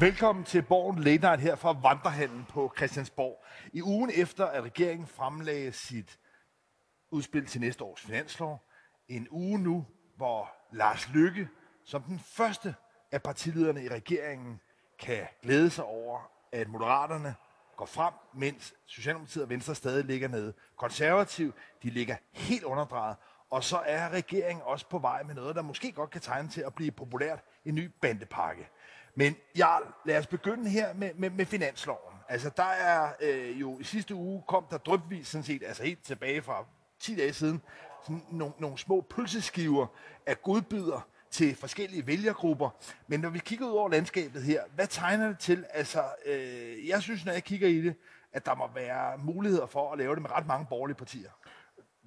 Velkommen til Borgen Late her fra Vandrehallen på Christiansborg. I ugen efter, at regeringen fremlagde sit udspil til næste års finanslov, en uge nu, hvor Lars Lykke, som den første af partilederne i regeringen, kan glæde sig over, at Moderaterne går frem, mens Socialdemokratiet og Venstre stadig ligger nede. Konservativ, de ligger helt underdrejet, og så er regeringen også på vej med noget, der måske godt kan tegne til at blive populært, en ny bandepakke. Men Jarl, lad os begynde her med, med, med finansloven. Altså, der er øh, jo i sidste uge kom der drøbvis, sådan set, altså helt tilbage fra 10 dage siden, sådan nogle, nogle små pølseskiver af godbyder til forskellige vælgergrupper. Men når vi kigger ud over landskabet her, hvad tegner det til? Altså, øh, jeg synes, når jeg kigger i det, at der må være muligheder for at lave det med ret mange borgerlige partier.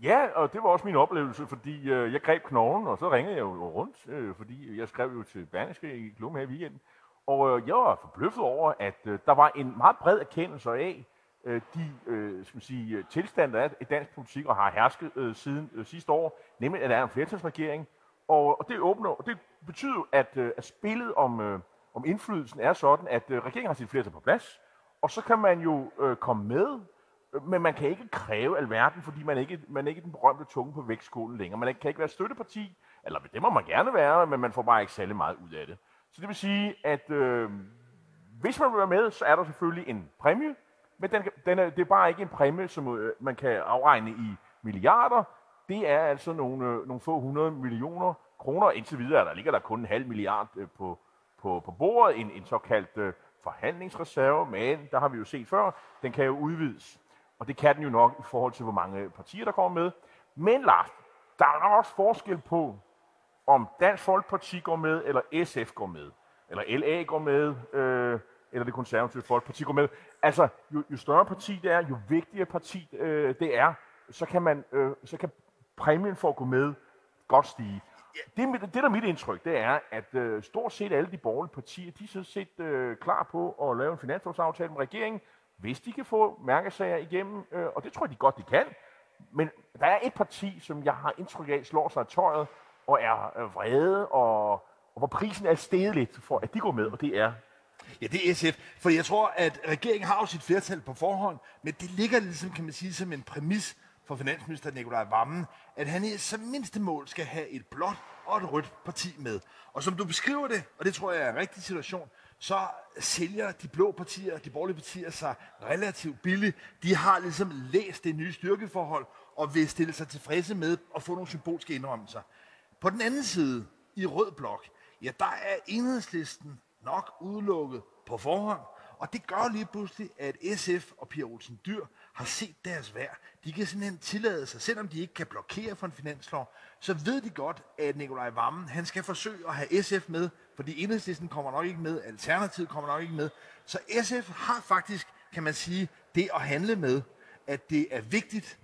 Ja, og det var også min oplevelse, fordi øh, jeg greb knoglen, og så ringede jeg jo rundt, øh, fordi jeg skrev jo til Berneske i Klum her i weekenden. Og øh, jeg var forbløffet over, at øh, der var en meget bred erkendelse af øh, de øh, skal man sige, øh, tilstand, der er i dansk politik og har hersket øh, siden øh, sidste år, nemlig at der er en flertalsregering. Og, og det åbner, og det betyder jo, at, øh, at spillet om, øh, om indflydelsen er sådan, at øh, regeringen har sit flertal på plads, og så kan man jo øh, komme med øh, men man kan ikke kræve alverden, fordi man ikke, man er ikke den berømte tunge på vægtskålen længere. Man kan ikke være støtteparti, eller det må man gerne være, men man får bare ikke særlig meget ud af det. Så det vil sige, at øh, hvis man vil være med, så er der selvfølgelig en præmie, men den, den er, det er bare ikke en præmie, som øh, man kan afregne i milliarder. Det er altså nogle, øh, nogle få hundrede millioner kroner. Indtil videre der ligger der kun en halv milliard øh, på, på, på bordet, en, en såkaldt øh, forhandlingsreserve, men der har vi jo set før, den kan jo udvides. Og det kan den jo nok i forhold til, hvor mange partier, der kommer med. Men Lars, der er også forskel på, om Dansk Folkeparti går med, eller SF går med, eller LA går med, øh, eller det konservative Folkeparti går med. Altså, jo, jo større parti det er, jo vigtigere parti øh, det er, så kan, man, øh, så kan præmien for at gå med godt stige. Det, det, der er mit indtryk, det er, at øh, stort set alle de borgerlige partier, de er sådan set øh, klar på at lave en finanslovsaftale med regeringen, hvis de kan få mærkesager igennem, øh, og det tror jeg de godt, de kan. Men der er et parti, som jeg har indtryk af, slår sig i tøjet og er øh, vrede, og, og hvor prisen er steget lidt for, at de går med, og det er Ja, det er SF. For jeg tror, at regeringen har jo sit flertal på forhånd, men det ligger ligesom, kan man sige, som en præmis for finansminister Nikolaj Vammen, at han i som mindste mål skal have et blåt og et rødt parti med. Og som du beskriver det, og det tror jeg er en rigtig situation, så sælger de blå partier, de borgerlige partier sig relativt billigt. De har ligesom læst det nye styrkeforhold og vil stille sig tilfredse med at få nogle symbolske indrømmelser. På den anden side, i rød blok, ja, der er enhedslisten nok udelukket på forhånd, og det gør lige pludselig, at SF og Pia Olsen Dyr har set deres værd. De kan simpelthen tillade sig, selvom de ikke kan blokere for en finanslov, så ved de godt, at Nikolaj Vammen, han skal forsøge at have SF med, fordi enhedslisten kommer nok ikke med, Alternativet kommer nok ikke med. Så SF har faktisk, kan man sige, det at handle med, at det er vigtigt,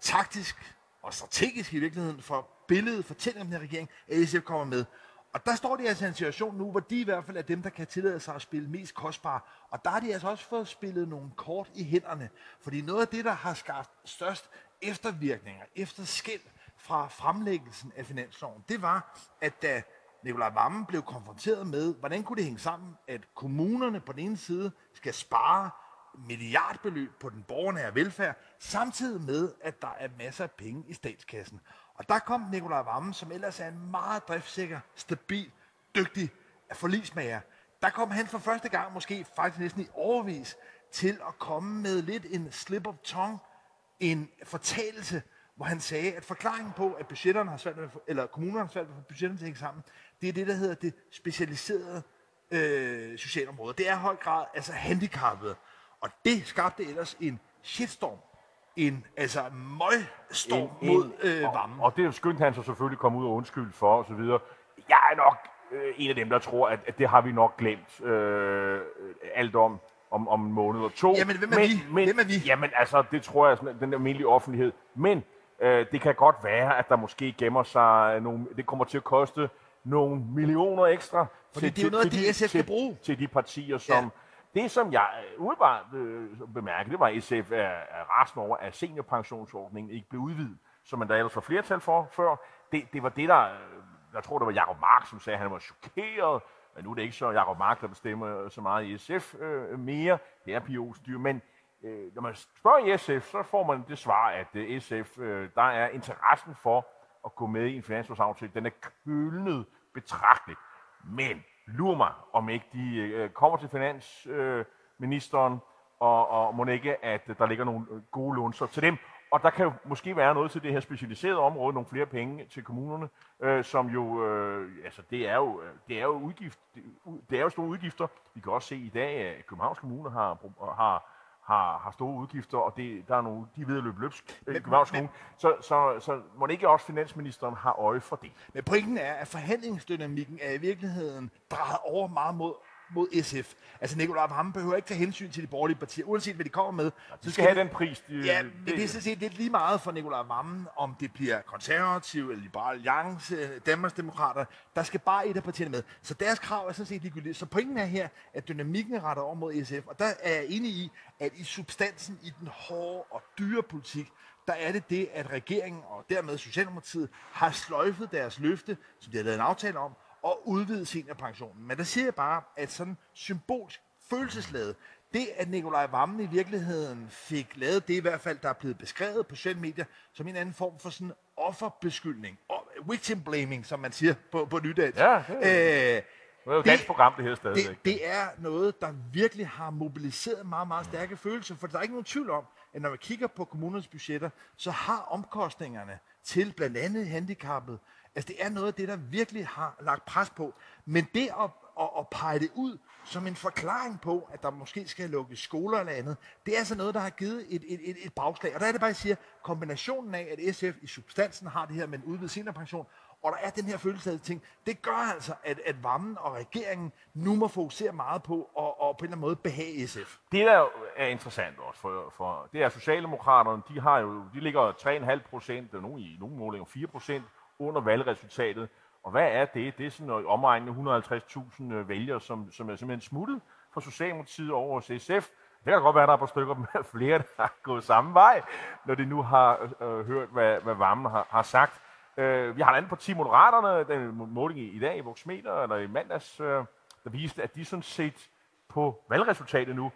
taktisk og strategisk i virkeligheden for billedet, fortælling om den her regering, at SF kommer med. Og der står de altså i en situation nu, hvor de i hvert fald er dem, der kan tillade sig at spille mest kostbare. Og der har de altså også fået spillet nogle kort i hænderne. Fordi noget af det, der har skabt størst eftervirkninger, efterskæld fra fremlæggelsen af finansloven, det var, at da Nikolaj Vammen blev konfronteret med, hvordan kunne det hænge sammen, at kommunerne på den ene side skal spare milliardbeløb på den borgernære velfærd, samtidig med, at der er masser af penge i statskassen. Og der kom Nikolaj Vammen, som ellers er en meget driftsikker, stabil, dygtig forlismager. Der kom han for første gang, måske faktisk næsten i overvis, til at komme med lidt en slip of tongue, en fortalelse, hvor han sagde, at forklaringen på, at budgetterne har svært med, eller kommunerne har svært med at få budgetterne til at hænge sammen, det er det, der hedder det specialiserede øh, socialområde. Det er i høj grad altså handicappet. Og det skabte ellers en shitstorm en altså møgstorm en, mod øh, varmen. Og, og det skyndte han så selvfølgelig komme ud og undskylde for osv. Jeg er nok øh, en af dem, der tror, at, at det har vi nok glemt øh, alt om om, om en måned eller to. Jamen, hvem er men, vi? Men, hvem er vi? Jamen, altså, det tror jeg, den almindelige offentlighed. Men øh, det kan godt være, at der måske gemmer sig nogle... Det kommer til at koste nogle millioner ekstra. Fordi til, det er jo noget, til, det SF skal bruge. Til de partier, som... Ja det, som jeg øh, umiddelbart øh, bemærkede, det var, at SF er, er rasende over, at seniorpensionsordningen ikke blev udvidet, som man der ellers var flertal for før. Det, det var det, der, øh, jeg tror, det var Jacob Mark, som sagde, at han var chokeret Men nu er det ikke så Jacob Mark, der bestemmer øh, så meget i SF øh, mere. Det er Pia Dyr. Men øh, når man spørger i SF, så får man det svar, at øh, SF, øh, der er interessen for at gå med i en finanslovsaftale, den er kølnet betragteligt. Men lurer mig, om ikke de øh, kommer til finansministeren, øh, og, og må ikke, at der ligger nogle øh, gode lunser til dem. Og der kan jo måske være noget til det her specialiserede område, nogle flere penge til kommunerne, øh, som jo, øh, altså det er jo, øh, det er jo udgift, det er jo store udgifter. Vi kan også se i dag, at Københavns Kommune har, har, har, har store udgifter, og det, der er nogle, de ved at løbe løbsk i Københavns Kommune. Så, så, så må det ikke også finansministeren har øje for det. Men pointen er, at forhandlingsdynamikken er i virkeligheden drejet over meget mod mod SF. Altså Nikolaj Vammen behøver ikke tage hensyn til de borgerlige partier, uanset hvad de kommer med. Ja, de skal have den pris. De, ja, det, det er sådan set lidt lige meget for Nikolaj Vammen, om det bliver konservativ eller liberal alliance, Danmarksdemokrater. Der skal bare et af partierne med. Så deres krav er sådan set ligegyldigt. Så pointen er her, at dynamikken er rettet over mod SF. Og der er jeg enig i, at i substansen i den hårde og dyre politik, der er det det, at regeringen og dermed Socialdemokratiet har sløjfet deres løfte, som de har lavet en aftale om, og udvide seniorpensionen. Men der siger jeg bare, at sådan symbolsk følelsesladet, det at Nikolaj Vammen i virkeligheden fik lavet det i hvert fald, der er blevet beskrevet på sociale medier, som en anden form for sådan offerbeskyldning, og victim blaming, som man siger på, på nydansk. Ja, det er, øh, det er jo et program, det her stadigvæk. Det, det er noget, der virkelig har mobiliseret meget, meget stærke følelser, for der er ikke nogen tvivl om, at når man kigger på kommunernes budgetter, så har omkostningerne til blandt andet handicappet, Altså det er noget af det, der virkelig har lagt pres på. Men det at, at, at pege det ud som en forklaring på, at der måske skal lukke skoler eller andet, det er altså noget, der har givet et, et, et, et bagslag. Og der er det bare, jeg siger, kombinationen af, at SF i substansen har det her med en udvidet seniorpension, og der er den her følelse af ting, det gør altså, at, at Vammen og regeringen nu må fokusere meget på og, og på en eller anden måde behage SF. Det, der er interessant også, for, for det er Socialdemokraterne, de, har jo, de ligger 3,5 procent, og nogle i nogle målinger 4 procent under valgresultatet. Og hvad er det? Det er sådan noget omregnende 150.000 øh, vælgere, som, som er simpelthen smuttet fra Socialdemokratiet over hos SF. Det kan godt være, at der er på stykker med flere, der har gået samme vej, når de nu har øh, øh hørt, hvad, hvad varmen har, har sagt. Øh, vi har et andet parti, Moderaterne, den måling i, i dag i Voxmeter, eller i mandags, øh, der viste, at de sådan set på valgresultatet nu,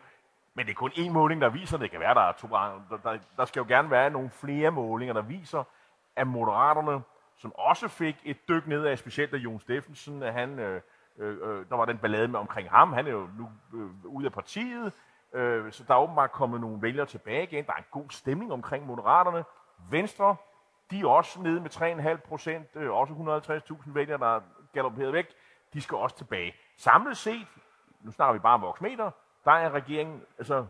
men det er kun én måling, der viser, det kan være, der er to, der, der, der skal jo gerne være nogle flere målinger, der viser, at Moderaterne som også fik et dyk ned af specielt af Jon Steffensen. Han, øh, øh, øh, der var den ballade med omkring ham. Han er jo nu øh, ude af partiet, øh, så der er åbenbart kommet nogle vælgere tilbage igen. Der er en god stemning omkring Moderaterne. Venstre, de er også nede med 3,5 procent, øh, også 150.000 vælgere, der er galopperet væk. De skal også tilbage. Samlet set, nu snakker vi bare om voksmeter, der er regeringen, altså,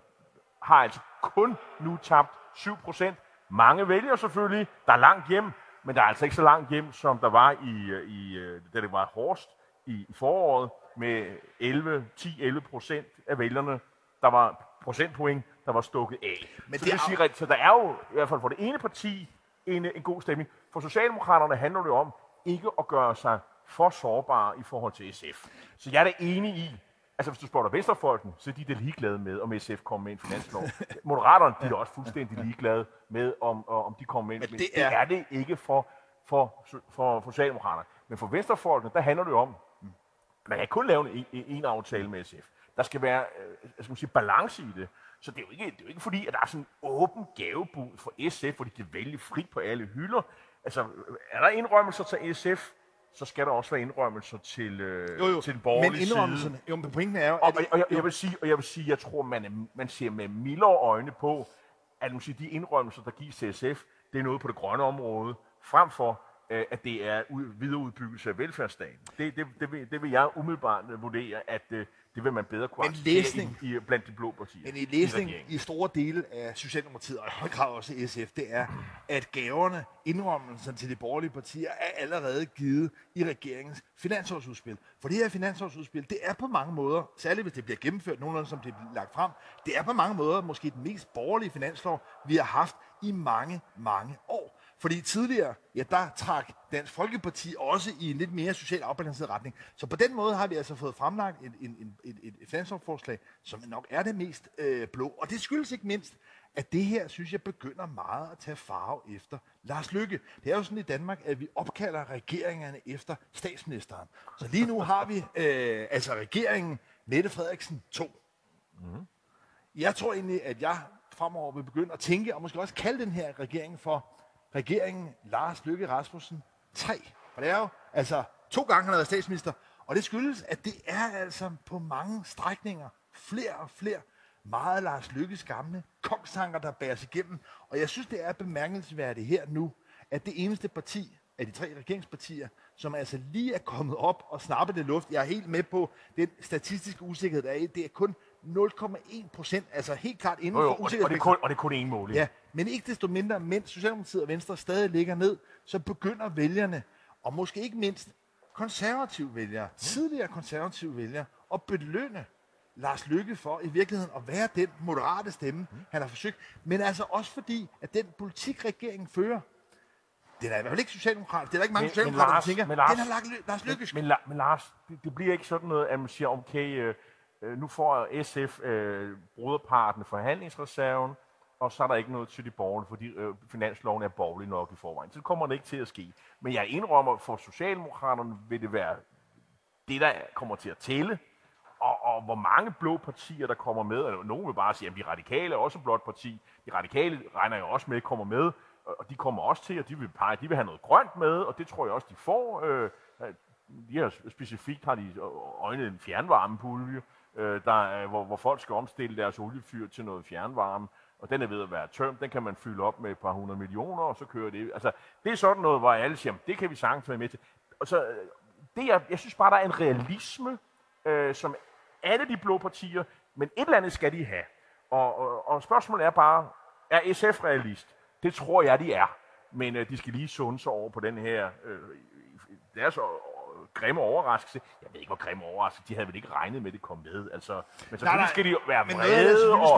har altså kun nu tabt 7 procent. Mange vælger selvfølgelig, der er langt hjem, men der er altså ikke så langt hjem, som der var i, øh, i øh, da det var Horst i, i foråret, med 11, 10-11 procent af vælgerne, der var procentpoint, der var stukket af. Men så, det, det sige, så der er jo i hvert fald for det ene parti en, en god stemning. For Socialdemokraterne handler det om ikke at gøre sig for sårbare i forhold til SF. Så jeg er da enig i, Altså, hvis du spørger Venstrefolken, så er de da ligeglade med, om SF kommer med en finanslov. Moderaterne, de er også fuldstændig ligeglade med, om, om de kommer med en det er... det er det ikke for, for, for, for Socialdemokraterne. Men for Venstrefolkene, der handler det om, man kan kun lave en, en aftale med SF. Der skal være øh, skal sige, balance i det. Så det er, jo ikke, det er jo ikke fordi, at der er sådan en åben gavebud for SF, hvor de kan vælge frit på alle hylder. Altså, er der indrømmelser til SF, så skal der også være indrømmelser til, øh, jo, jo. til den borgerlige men indrømmelserne, side. Jo, men pointen er jo... Og, og, og, jeg, jeg, vil sige, og jeg vil sige, jeg tror, man, er, man ser med mildere øjne på, at man siger, de indrømmelser, der gives til SF, det er noget på det grønne område, frem for, øh, at det er ud, videreudbyggelse af velfærdsstaten. Det, det, det, vil, det vil jeg umiddelbart vurdere, at øh, det vil man bedre kunne men læsning, i, i, blandt de blå partier. Men i læsning i, i store dele af Socialdemokratiet, og i høj grad også SF, det er, at gaverne, indrømmelserne til de borgerlige partier, er allerede givet i regeringens finansårsudspil. For det her finansårsudspil, det er på mange måder, særligt hvis det bliver gennemført nogenlunde som det bliver lagt frem, det er på mange måder måske den mest borgerlige finanslov, vi har haft i mange, mange år. Fordi tidligere, ja, der trak Dansk Folkeparti også i en lidt mere socialt afbalanceret retning. Så på den måde har vi altså fået fremlagt et, et, et, et, et finanslovsforslag, som nok er det mest øh, blå. Og det skyldes ikke mindst, at det her, synes jeg, begynder meget at tage farve efter Lars Lykke. Det er jo sådan i Danmark, at vi opkalder regeringerne efter statsministeren. Så lige nu har vi øh, altså regeringen Mette Frederiksen 2. Mm. Jeg tror egentlig, at jeg fremover vil begynde at tænke, og måske også kalde den her regering for regeringen Lars Lykke Rasmussen 3. For det er jo altså to gange, han har været statsminister, og det skyldes, at det er altså på mange strækninger flere og flere meget Lars Lykkes gamle kongstanker, der bæres igennem. Og jeg synes, det er bemærkelsesværdigt her nu, at det eneste parti af de tre regeringspartier, som altså lige er kommet op og snappet det luft. Jeg er helt med på den statistiske usikkerhed, der er i. Det er kun 0,1 procent, altså helt klart inden Jo, jo, for det, og, det kun, og det er kun én mål. Ja, men ikke desto mindre, mens Socialdemokratiet og Venstre stadig ligger ned, så begynder vælgerne, og måske ikke mindst konservative vælgere, tidligere konservative vælgere, at belønne Lars Lykke for i virkeligheden at være den moderate stemme, han har forsøgt. Men altså også fordi, at den politik, regeringen fører, den er i hvert fald ikke socialdemokratisk. Det er der ikke mange Men- men socialdemokrater, der Lars- tænker, men Lars- den har lagt Lars Lykkes. Men, La- men Lars, det, det bliver ikke sådan noget, at man siger, okay, øh, Øh, nu får SF øh, broderparten forhandlingsreserven, og så er der ikke noget til de borgerlige, fordi øh, finansloven er borgerlig nok i forvejen. Så kommer det ikke til at ske. Men jeg indrømmer, for Socialdemokraterne vil det være det, der kommer til at tælle, og, og hvor mange blå partier, der kommer med, eller nogen vil bare sige, at de radikale er også et blåt parti. De radikale regner jo også med, kommer med, og og de kommer også til, og de vil, pege, de vil have noget grønt med, og det tror jeg også, de får. Øh, øh de har specifikt har de øjnet en fjernvarmepulje, øh, der, hvor, hvor folk skal omstille deres oliefyr til noget fjernvarme, og den er ved at være tømt, den kan man fylde op med et par hundrede millioner, og så kører det. Altså, det er sådan noget, hvor alle siger, det kan vi sagtens være med til. Og så, øh, det er, jeg synes bare, der er en realisme, øh, som alle de blå partier, men et eller andet skal de have. Og, og, og spørgsmålet er bare, er SF realist? Det tror jeg, de er. Men øh, de skal lige sunde sig over på den her, øh, deres grimme overraskelse. Jeg ved ikke, hvor grimme overraskelse. De havde vel ikke regnet med, at det kom med. Altså, men selvfølgelig nej. skal de være vrede og, og,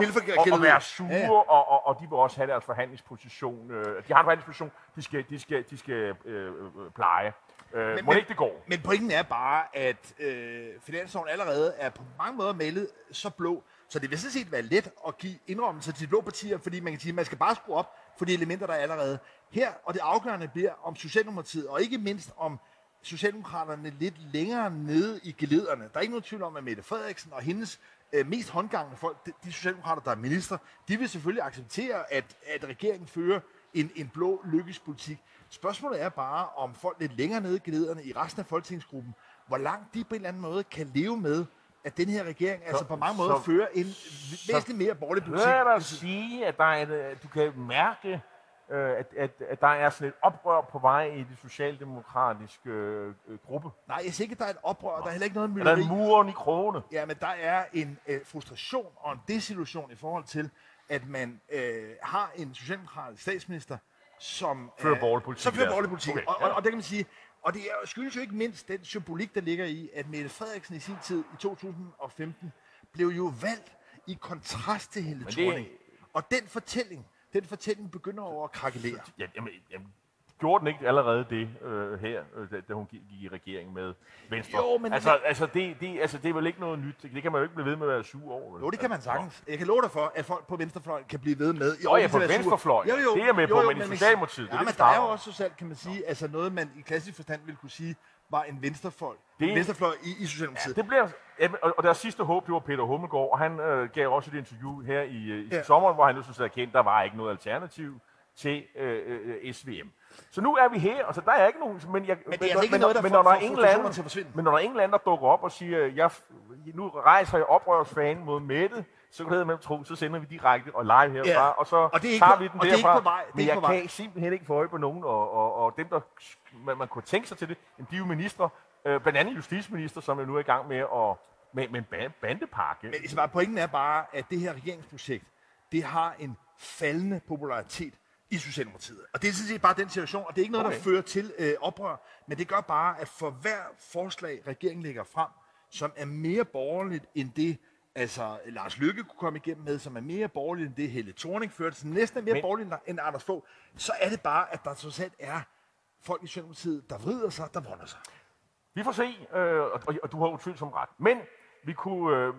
og være sure, Ja, og, og, og de vil også have deres forhandlingsposition. Øh, de har en forhandlingsposition, de skal, de skal, de skal øh, pleje. Øh, Men- må men- ikke det går? Men pointen er bare, at øh, finansloven allerede er på mange måder malet så blå, så det vil sådan set være let at give indrømmelser til de blå partier, fordi man kan sige, at man skal bare skrue op for de elementer, der er allerede her. Og det afgørende bliver om Socialdemokratiet, og ikke mindst om Socialdemokraterne lidt længere nede i gelederne. Der er ikke nogen tvivl om, at Mette Frederiksen og hendes øh, mest håndgangende folk, de, de socialdemokrater, der er minister, de vil selvfølgelig acceptere, at, at regeringen fører en, en blå lykkespolitik. Spørgsmålet er bare, om folk lidt længere nede i gelederne i resten af folketingsgruppen, hvor langt de på en eller anden måde kan leve med, at den her regering altså på mange måder så- fører en væsentligt mere borgerlig politik. Jeg dig sige, at der er et, øh, du kan mærke, øh, at, at, at der er sådan et oprør på vej i det socialdemokratiske øh, øh, gruppe? Nej, jeg siger ikke, at der er et oprør, der er heller ikke noget Er der en muren i krogene? Ja, men der er en øh, frustration og en desillusion i forhold til, at man øh, har en socialdemokratisk statsminister, som Fører øh, borgerlig politik Som fører der. borgerlig politik. Okay, og, ja. og, og, det kan man sige, og det er, skyldes jo ikke mindst den symbolik, der ligger i, at Mette Frederiksen i sin tid i 2015 blev jo valgt i kontrast til Helle Thorning. Og den fortælling, den fortælling begynder over at krakelere. Ja, jamen, jamen, gjorde den ikke allerede det øh, her, øh, da, da hun gik, i regering med Venstre? Jo, men- altså, altså, det, det, altså, det er vel ikke noget nyt. Det kan man jo ikke blive ved med at være sur over. vel? Jo, det kan man Altså, sagtens. Jeg kan love dig for, at folk på venstrefløjen kan blive ved med. Nå ja, de på kan være sure. venstrefløjen. Det er jeg med på, men i man kan Socialdemokratiet, sige- det er Ja, men der er jo også socialt, kan man sige, altså noget, man i klassisk forstand ville kunne sige, var en venstrefløj. Det- En venstrefløj i, i Socialdemokratiet. Det bliver, jamen, og, deres sidste håb, det var Peter Hummelgaard, og han øh, gav også et interview her i, øh, i Ja. ja. sommeren, hvor han nu synes at erkendte, der var ikke noget alternativ til øh, øh, SVM. Så nu er vi her, og så der er ikke nogen... Men, jeg, Men det er altså ikke noget, der men, når der er en frustrationer eller til at forsvinde. men når der er en eller anden, der dukker op og siger, jeg, nu rejser jeg oprørsfanen mod Mette, så det med tro, så sender vi direkte og live herfra, Ja, og så og det er ikke tager på- vi den og det er ikke derfra. på vej, er men jeg kan simpelthen ikke få øje på nogen, og, og, og dem, der man, man kunne tænke sig til det, de er jo ministre, øh, blandt andet justitsminister, som er nu er i gang med at med, med en ba- bandepakke. Men altså, bare, pointen er bare, at det her regeringsprojekt, det har en faldende popularitet i Socialdemokratiet. Og det er sådan set bare den situation, og det er ikke noget, okay. der fører til øh, oprør, men det gør bare, at for hver forslag, regeringen lægger frem, som er mere borgerligt end det, altså Lars Lykke kunne komme igennem med, som er mere borgerligt end det, Helle Thorning førte, som næsten er mere men, borgerligt end Anders Fogh, så er det bare, at der trods alt er folk i Socialdemokratiet, der vrider sig, der vonder sig. Vi får se, øh, og, og, og du har utvivlsomt ret. Men vi kunne, øh,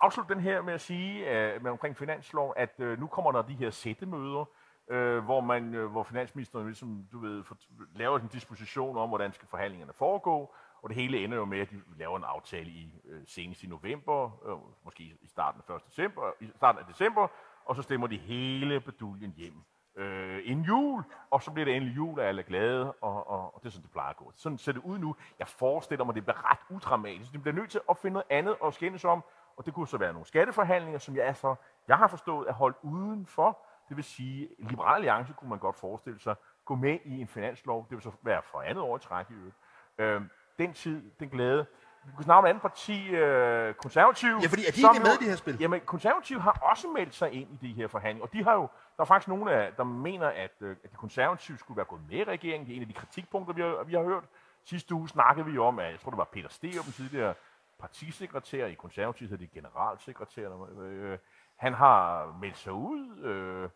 afslutte den her med at sige øh, med omkring finanslov, at øh, nu kommer der de her sættemøder, øh, hvor, man, øh, hvor finansministeren ligesom, du ved, for, laver en disposition om, hvordan skal forhandlingerne foregå, og det hele ender jo med, at de laver en aftale i øh, senest i november, øh, måske i starten af 1. december, i starten af december, og så stemmer de hele beduljen hjem øh, inden jul, og så bliver det endelig jul, og alle er glade, og, og, og det er sådan, det plejer at gå. Sådan ser det ud nu. Jeg forestiller mig, at det bliver ret udramatisk. De bliver nødt til at finde noget andet at skændes om, og det kunne så være nogle skatteforhandlinger, som jeg, er så, jeg har forstået er holdt udenfor. Det vil sige, Liberal Alliance kunne man godt forestille sig gå med i en finanslov. Det vil så være for andet år i træk i øvrigt. Øh, den tid, den glæde. Vi kunne snakke om et andet parti, øh, konservativ. Ja, fordi er de ikke med i det her spil? Jamen, konservative har også meldt sig ind i de her forhandlinger, og de har jo, der er faktisk nogen, af, der mener, at, øh, at de konservative skulle være gået med i regeringen. Det er en af de kritikpunkter, vi har, vi har hørt. Sidste uge snakkede vi om, at jeg tror, det var Peter Steer, den tidligere partisekretær i konservativ, det generalsekretær. Øh, han har meldt sig ud, øh,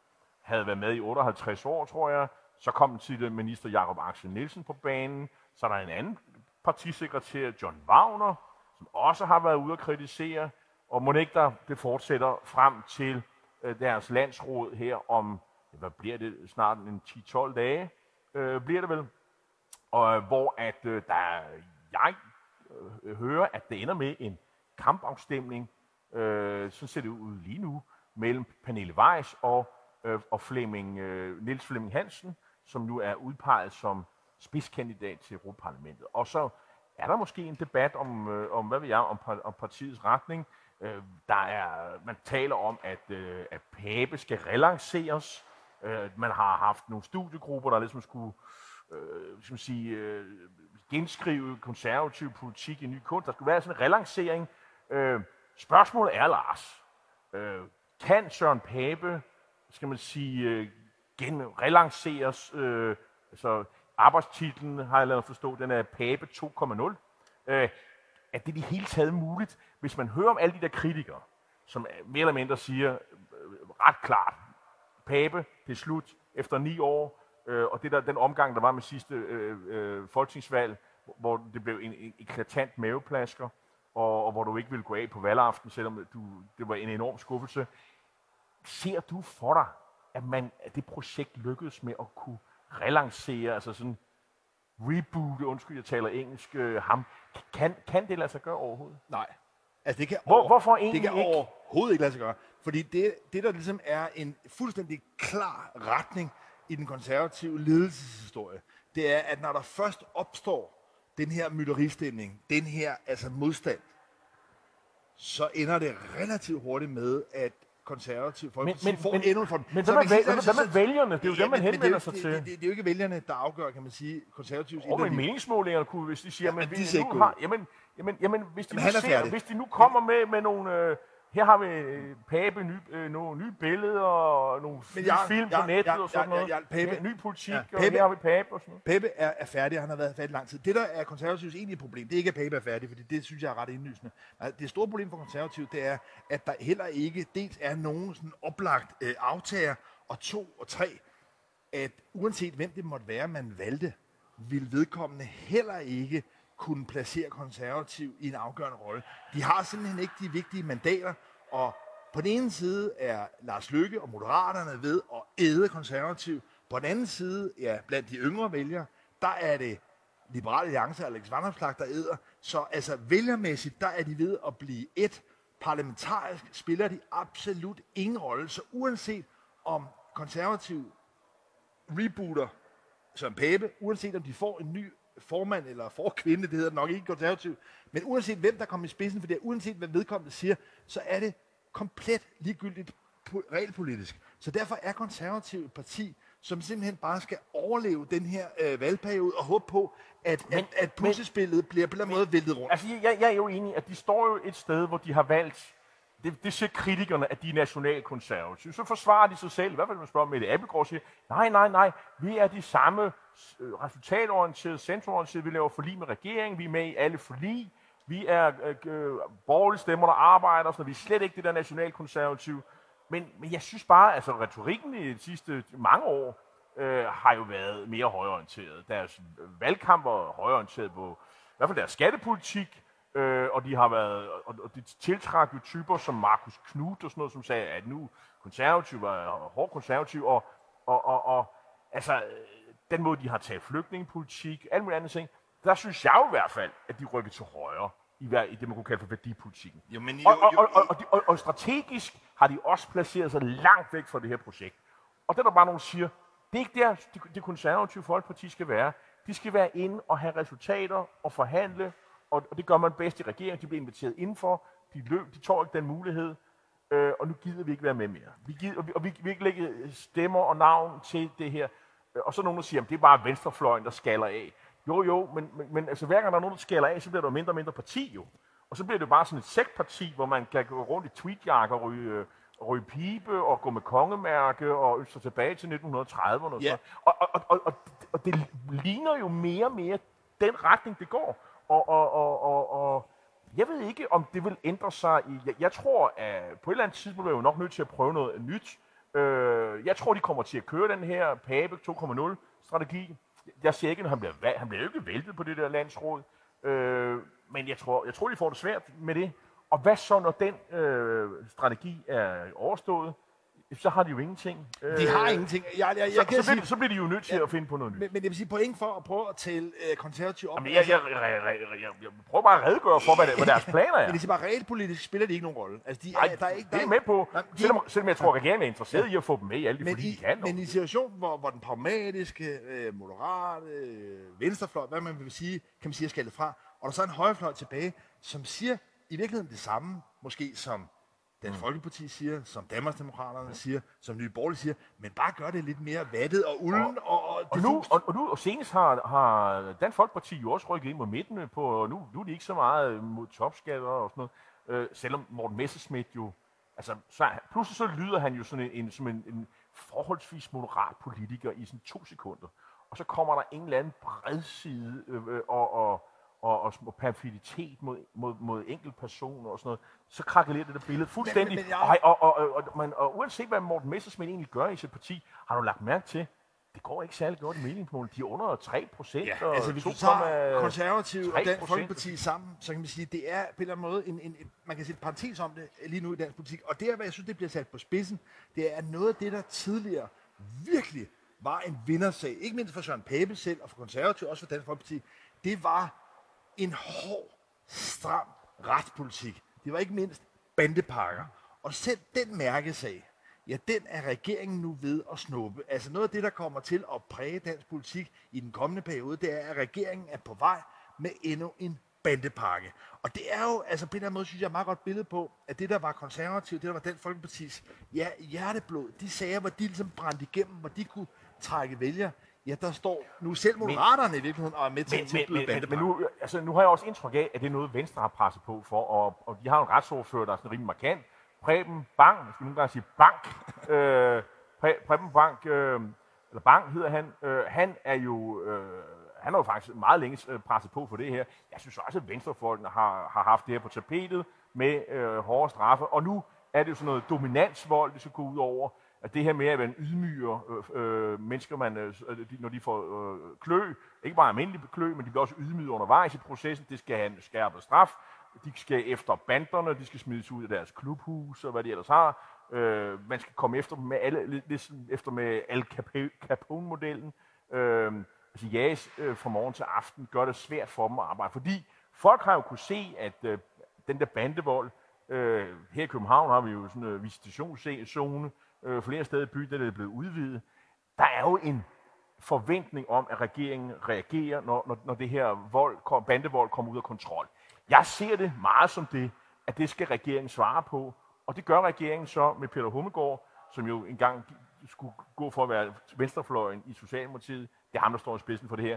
havde været med i 58 år, tror jeg. Så kom den tidligere minister Jakob Axel Nielsen på banen. Så er der en anden partisekretær, John Wagner, som også har været ude at kritisere. Og må ikke der, det fortsætter frem til øh, deres landsråd her om, hvad bliver det, snart en 10-12 dage, øh, bliver det vel. Og øh, hvor at øh, der, jeg øh, hører, at det ender med en kampafstemning, øh, sådan ser det ud lige nu, mellem Pernille Weiss og, øh, og Flemming, øh, Niels Flemming Hansen, som nu er udpeget som spidskandidat til Europaparlamentet. Og så er der måske en debat om, øh, om hvad ved jeg, om, om partiets retning. Øh, der er, man taler om, at, øh, at Pape skal relanceres. Øh, man har haft nogle studiegrupper, der ligesom skulle øh, skal man sige, øh, genskrive konservativ politik i ny kunst. Der skulle være sådan en relancering. Øh, spørgsmålet er, Lars, øh, kan Søren Pape, skal man sige, øh, genrelanceres, øh, altså arbejdstitlen, har jeg lavet forstå, den er Pape 2.0. Øh, er det i det hele taget muligt, hvis man hører om alle de der kritikere, som mere eller mindre siger øh, ret klart, Pape, det er slut efter ni år, øh, og det der, den omgang, der var med sidste øh, øh, folketingsvalg, hvor det blev en, en eklatant maveplasker, og, og hvor du ikke ville gå af på valgaften, selvom du, det var en enorm skuffelse. Ser du for dig, at, man, at det projekt lykkedes med at kunne relancere, altså sådan reboot, undskyld, jeg taler engelsk, øh, ham. Kan, kan det lade sig gøre overhovedet? Nej. Altså det kan, Hvor, over, hvorfor egentlig det kan ikke? overhovedet ikke lade sig gøre. Fordi det, det, der ligesom er en fuldstændig klar retning i den konservative ledelseshistorie, det er, at når der først opstår den her mytteristemning, den her altså modstand, så ender det relativt hurtigt med, at konservative folk Men- men, men- får men- endnu en form. men Så hvad man hvad med så- vælgerne? Det er jo dem, man men- men henvender er sig til. Det, det, det, er jo ikke vælgerne, der afgør, kan man sige, konservativs Og med inderlige- meningsmålingerne kunne, hvis de siger, Ja, men men de ser nu har, jamen, jamen, jamen, hvis de, Men nu er ser, hvis de nu kommer med, med nogle, øh, her har vi øh, Pape, ny, øh, nogle nye billeder, og nogle Men jeg- film jeg- på nettet jeg- og sådan jeg- noget. jeg- Pape- Ja, ny politik, Ja, og Pape- her har vi Pape og sådan noget. Pape er, er færdig, og han har været færdig lang tid. Det, der er konservativs egentlige problem, det er ikke, at Pape er færdig, fordi det synes jeg er ret indlysende. Det store problem for konservativ, det er, at der heller ikke dels er nogen sådan oplagt øh, aftager, og to og tre, at uanset hvem det måtte være, man valgte, vil vedkommende heller ikke kunne placere konservativ i en afgørende rolle. De har simpelthen ikke de vigtige mandater, og på den ene side er Lars Lykke og Moderaterne ved at æde konservativ. På den anden side, ja, blandt de yngre vælgere, der er det Liberale Alliance og Alex Vanderslag, der æder. Så altså vælgermæssigt, der er de ved at blive et. Parlamentarisk spiller de absolut ingen rolle. Så uanset om konservativ rebooter Søren Pape, uanset om de får en ny formand eller forkvinde, det hedder det nok ikke konservativ, men uanset hvem der kommer i spidsen for det, uanset hvad vedkommende siger, så er det komplet ligegyldigt po- regelpolitisk. Så derfor er konservativ et parti, som simpelthen bare skal overleve den her øh, valgperiode og håbe på, at, men, at, at puslespillet bliver på en eller anden måde væltet rundt. Altså, jeg, jeg er jo enig, at de står jo et sted, hvor de har valgt, det, det siger kritikerne, at de er nationalkonservative. Så forsvarer de sig selv, i hvert fald man spørger Mette Abelgaard siger, nej, nej, nej, vi er de samme Øh, resultatorienteret, centrumorienteret, vi laver forlig med regeringen, vi er med i alle forlig, vi er øh, øh, borgerlige stemmer, der arbejder, så vi er slet ikke det der nationalkonservative. Men, men jeg synes bare, altså retorikken i de sidste mange år øh, har jo været mere højorienteret. Deres valgkamp var højorienteret på i hvert fald deres skattepolitik, Øh, og de har været, og, og de tiltrak jo typer som Markus Knud og sådan noget, som sagde, at nu konservativ var hård konservativ, og, og, og, og altså, øh, den måde, de har taget flygtningepolitik, alle mulige andre ting, der synes jeg jo i hvert fald, at de rykker til højre i, hvad, i det, man kunne kalde for værdipolitikken. Jo, men jo, og, og, jo, og, og, og, og, og strategisk har de også placeret sig langt væk fra det her projekt. Og det er der bare nogen, der siger, det er ikke der, det, det konservative folkeparti skal være. De skal være inde og have resultater og forhandle, og, og det gør man bedst i regeringen. De bliver inviteret indenfor, de løb, de tog ikke den mulighed, øh, og nu gider vi ikke være med mere. Vi gider, og vi, og vi, vi ikke lægge stemmer og navn til det her. Øh, Og så nogen, der siger, at det er bare venstrefløjen, der skaller af. Jo, jo, men, men, men altså, hver gang der er nogen, der skaller af, så bliver der mindre og mindre parti jo. Og så bliver det bare sådan et sektparti, hvor man kan gå rundt i tweetjakker og ryge, øh, ryge pibe og gå med kongemærke og sig tilbage til 1930'erne. Og, Ja. så. og, og, og, og, og det ligner jo mere og mere den retning, det går. Og, og, og, og, og jeg ved ikke, om det vil ændre sig. I, jeg, jeg tror, at på et eller andet tidspunkt er vi jo nok nødt til at prøve noget nyt. Øh, jeg tror, de kommer til at køre den her Pape 2.0-strategi. Jeg siger ikke, at han bliver, han bliver jo ikke væltet på det der landsråd. Øh, men jeg tror, jeg tror, de får det svært med det. Og hvad så, når den øh, strategi er overstået? Så har de jo ingenting. Øh, De har ingenting. Jeg, jeg, jeg, så, kan så, sige, bliver, så bliver de jo nødt til at finde på noget nyt. men, men jeg vil sige point for at prøve at tale øh, konservativ op. Jamen, jeg, jeg, jeg, jeg, jeg, jeg prøver bare at redegøre for, hvad, hvad deres planer er. Men det siger bare, realpolitisk spiller de ikke nogen rolle. Altså, de er, Nej, der er ikke, der det er er med på. Nej, de- Selvom, selvom jeg tror, at regeringen er interesseret i at få dem med i alle de men, forlig, i, de kan. men i en situation, hvor, hvor den pragmatiske, øh, moderate, øh, venstrefløj, hvad man vil sige, kan man sige, er skaldet fra, og der så er en højrefløj tilbage, som siger i virkeligheden det samme, måske som Dansk Folkeparti siger, som Danmarksdemokraterne siger, som Nye Borgerlige siger, men bare gør det lidt mere vattet og ulden og, og, Og nu, og, og nu, og senest har, har Dansk Folkeparti jo også rykket ind mod midten på, og nu, nu er de ikke så meget mod topskatter og sådan noget, øh, selvom Morten Messerschmidt jo, altså, så, pludselig så lyder han jo sådan en, en, som en, en forholdsvis moderat politiker i sådan to sekunder, og så kommer der en eller anden bredside øh, øh, og, og, og, og, og perfiditet mod, mod, mod enkeltpersoner og sådan noget, så krakkelerer det der billede fuldstændig. men jeg- og, og, og, og, man, og uanset hvad Morten Messerschmidt egentlig gør i sit parti, har du lagt mærke til, det går ikke særlig godt i meningsmålen. De er under 3 procent. Ja, altså hvis du tager konservative og 3%. Dansk Folkeparti sammen, så kan man sige, det er på en eller anden måde, en, en, en, man kan sætte parentes om det lige nu i dansk politik. Og det er, hvad jeg synes, det bliver sat på spidsen, det er noget af det, der tidligere virkelig var en vindersag. Ikke mindst for Søren Pape selv, og for konservative, også for Dansk Folkeparti. Det var en hård, stram retspolitik. Det var ikke mindst bandepakker. Og selv den mærkesag, ja, den er regeringen nu ved at snuppe. Altså noget af det, der kommer til at præge dansk politik i den kommende periode, det er, at regeringen er på vej med endnu en bandepakke. Og det er jo, altså på en eller anden måde, synes jeg, er meget godt billede på, at det, der var konservativt, det, der var den Folkepartis ja, hjerteblod, de sager, hvor de ligesom brændte igennem, hvor de kunne trække vælger, ja, der står nu selv moderaterne i virkeligheden og er med til Men, at men, men, men, men nu, altså, nu har jeg også indtryk af, at det er noget, Venstre har presset på for, og, og de har en retsordfører, der er sådan rimelig markant. Preben Bang, jeg skal nogle gange sige Bank, øh, Preben Bank, øh, eller Bang hedder han, øh, han er jo, øh, han har jo faktisk meget længe øh, presset på for det her. Jeg synes også, at Venstrefolkene har, har haft det her på tapetet med øh, hårde straffe, og nu er det jo sådan noget dominansvold, det skal gå ud over. At det her med, at man ydmyger øh, øh, mennesker, man, øh, øh når de får øh, klø, ikke bare almindelig klø, men de bliver også ydmyget undervejs i processen, det skal have en skærpet straf. De skal efter banderne, de skal smides ud af deres klubhus og hvad de ellers har. Øh, man skal komme efter dem med alle, lidt ligesom efter med Al Capone-modellen. Øh, altså jages øh, fra morgen til aften, gør det svært for dem at arbejde. Fordi folk har jo kunne se, at øh, den der bandevold, øh, her i København har vi jo sådan en visitationszone, øh, flere steder i byen, er det blevet udvidet. Der er jo en forventning om, at regeringen reagerer, når, når, når det her vold, kom- bandevold kommer ud af kontrol. Jeg ser det meget som det, at det skal regeringen svare på, og det gør regeringen så med Peter Hummelgaard, som jo engang skulle gå for at være venstrefløjen i Socialdemokratiet. Det er ham, der står i spidsen for det her.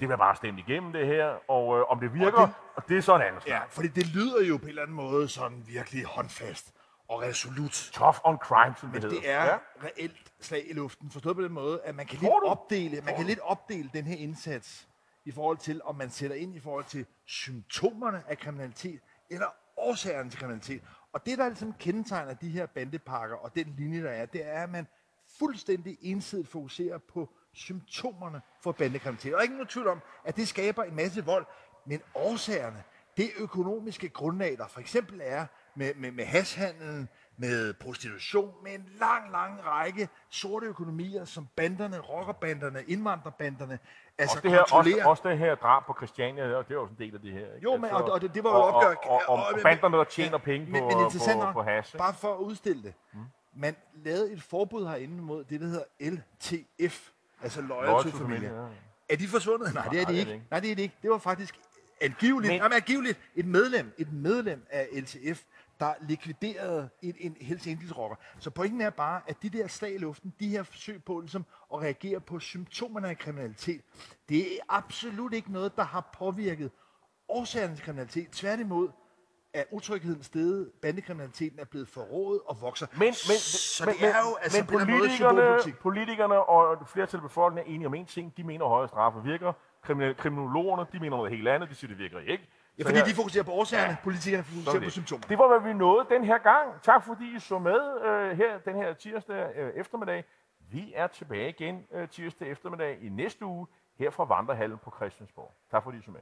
Det bliver bare stemt igennem det her, og øh, om det virker, og det- det, og det er så en anden snak. Ja, fordi det lyder jo på en eller anden måde sådan virkelig håndfast og resolut. Tough on crime, som det Men hedder. det er ja. reelt slag i luften, forstået på den måde, at man kan lidt du? opdele, man kan lidt opdele den her indsats i forhold til, om man sætter ind i forhold til symptomerne af kriminalitet, eller årsagerne til kriminalitet. Og det, der ligesom kendetegner de her bandepakker og den linje, der er, det er, at man fuldstændig ensidigt fokuserer på symptomerne for bandekriminalitet. Og ikke nogen tvivl om, at det skaber en masse vold, men årsagerne, det økonomiske grundlag, der for eksempel er med, med, med hashandlen, med prostitution, med en lang, lang række sorte økonomier, som banderne, rockerbanderne, indvandrerbanderne, altså Også det, her, også, kontrollerer. også det her drab på Christiania, og det er også en del af det her. Ikke? Jo, men, og, og det, det var jo opgør... og, og, og, og banderne, der tjener penge på, men, på, nok, på hash. bare for at udstille det. Mm. Man lavede et forbud herinde mod det, der hedder LTF, altså Loyal to ja. Er de forsvundet? Nej, det er de ikke. ikke. Nej, det er det ikke. Det var faktisk angiveligt, Men- jamen, angiveligt et medlem, et medlem af LTF, der likviderede en, en Hells Angels rocker. Så pointen er bare, at de der slag i luften, de her forsøg på ligesom, at reagere på symptomerne af kriminalitet, det er absolut ikke noget, der har påvirket årsagerne til kriminalitet. Tværtimod er utrygheden steget, bandekriminaliteten er blevet forrådet og vokser. Men, men, så men, det er jo altså men på måde politikerne, politikerne og et flertal af befolkningen er enige om en ting. De mener, at højere straffe virker. Kriminal, kriminologerne, de mener noget helt andet. De siger, det virker ikke. Ja, fordi her- de fokuserer på årsagerne, Ja. politikerne fokuserer er på symptomer. Det var, hvad vi nåede den her gang. Tak fordi I så med øh, her den her tirsdag øh, eftermiddag. Vi er tilbage igen øh, tirsdag eftermiddag i næste uge her fra Vandrehallen på Christiansborg. Tak fordi I så med.